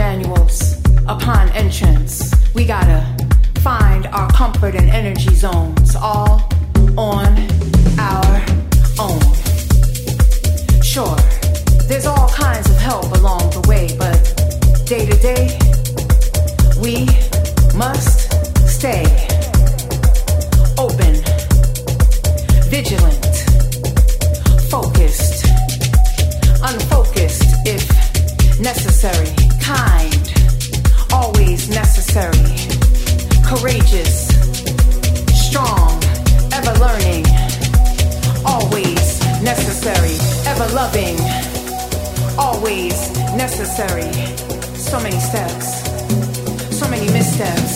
manuals upon entrance. We gotta find our comfort and energy zones all on our own. Sure, there's all kinds of help along the way, but day to day, we must stay open, vigilant, focused, unfocused if necessary kind, always necessary, courageous, strong, ever learning, always necessary, ever loving, always necessary. So many steps, so many missteps,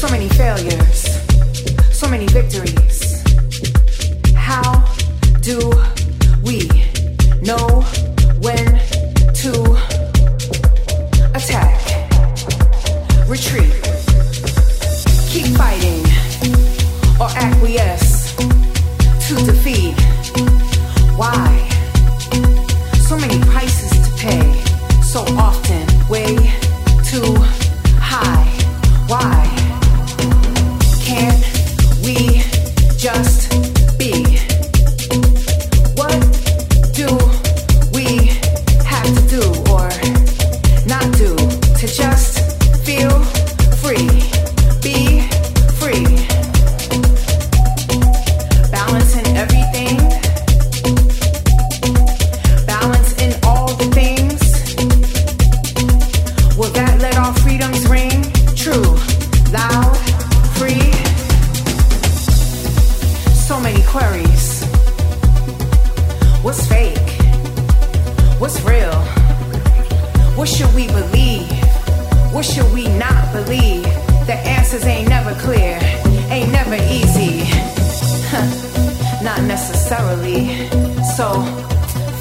so many failures, so many victories. How do we know?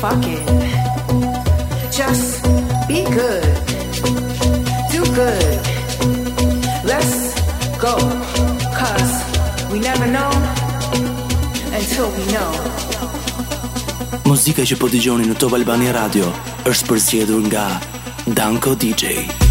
fucking. Just be good. Do good. Let's go. Cause we never know until we know. Muzika që po dëgjoni në Top Albania Radio është përzgjedhur nga Danko DJ.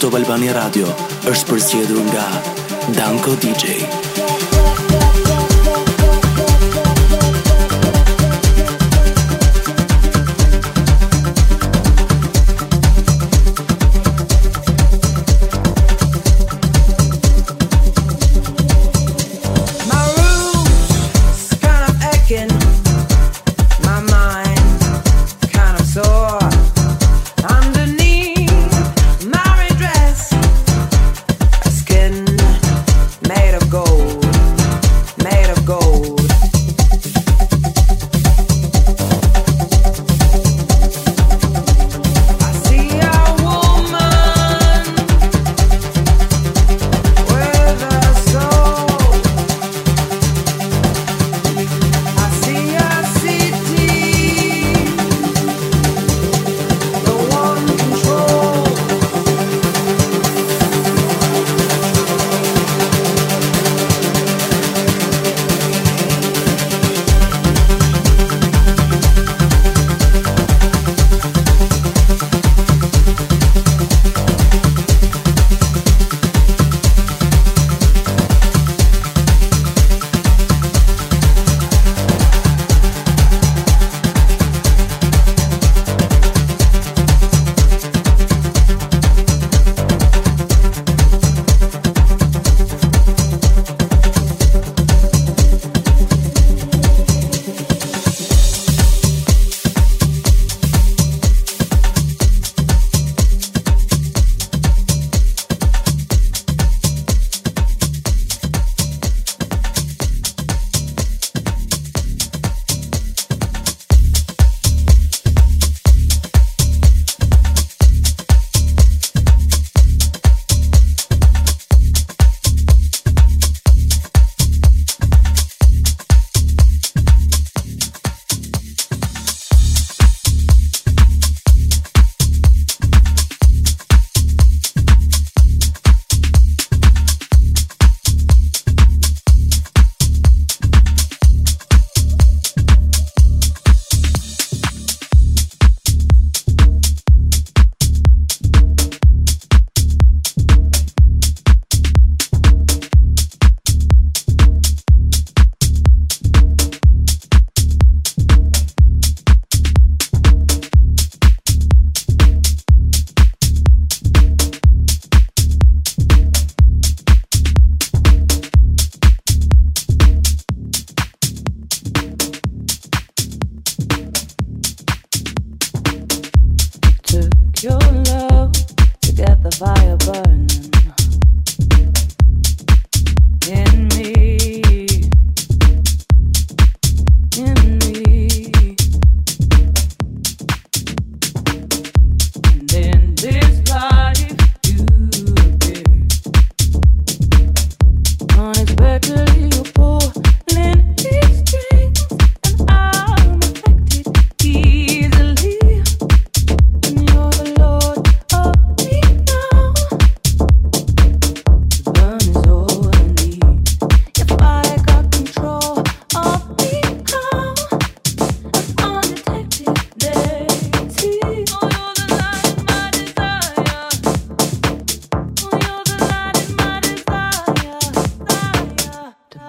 Top Albania Radio është përzgjedhur nga Danko DJ.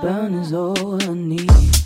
burn is all I need.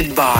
Selected by.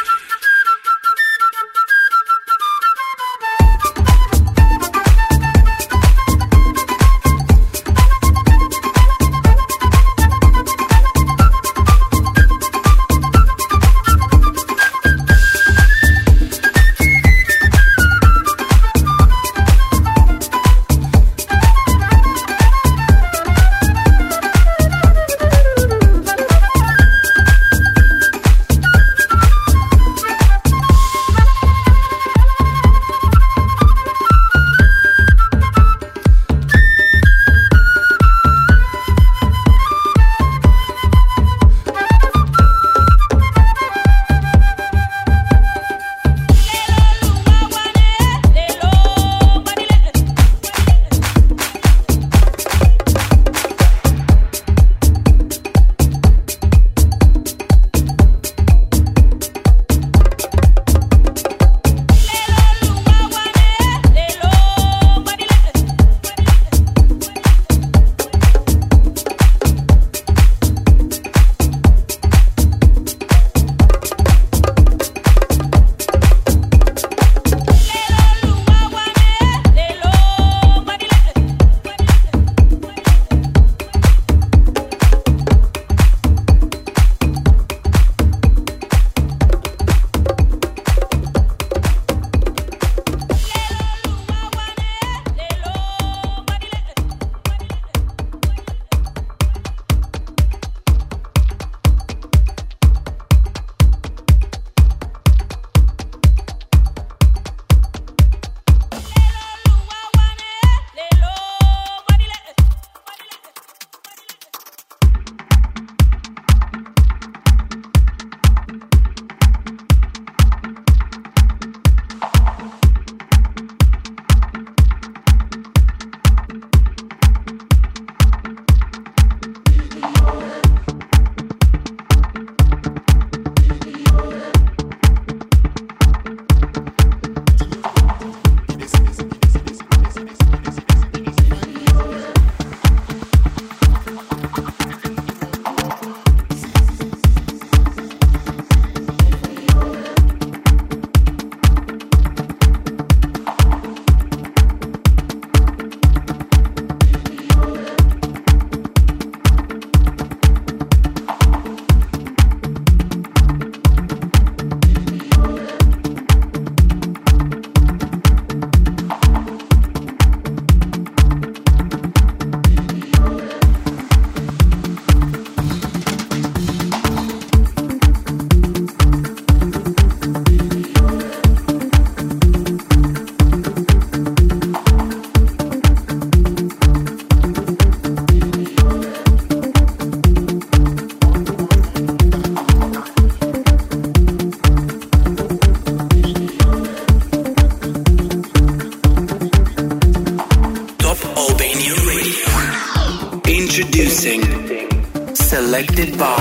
Selected by.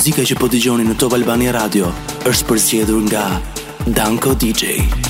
Muzika që po dëgjoni në Top Albania Radio është përzgjedhur nga Danko DJ.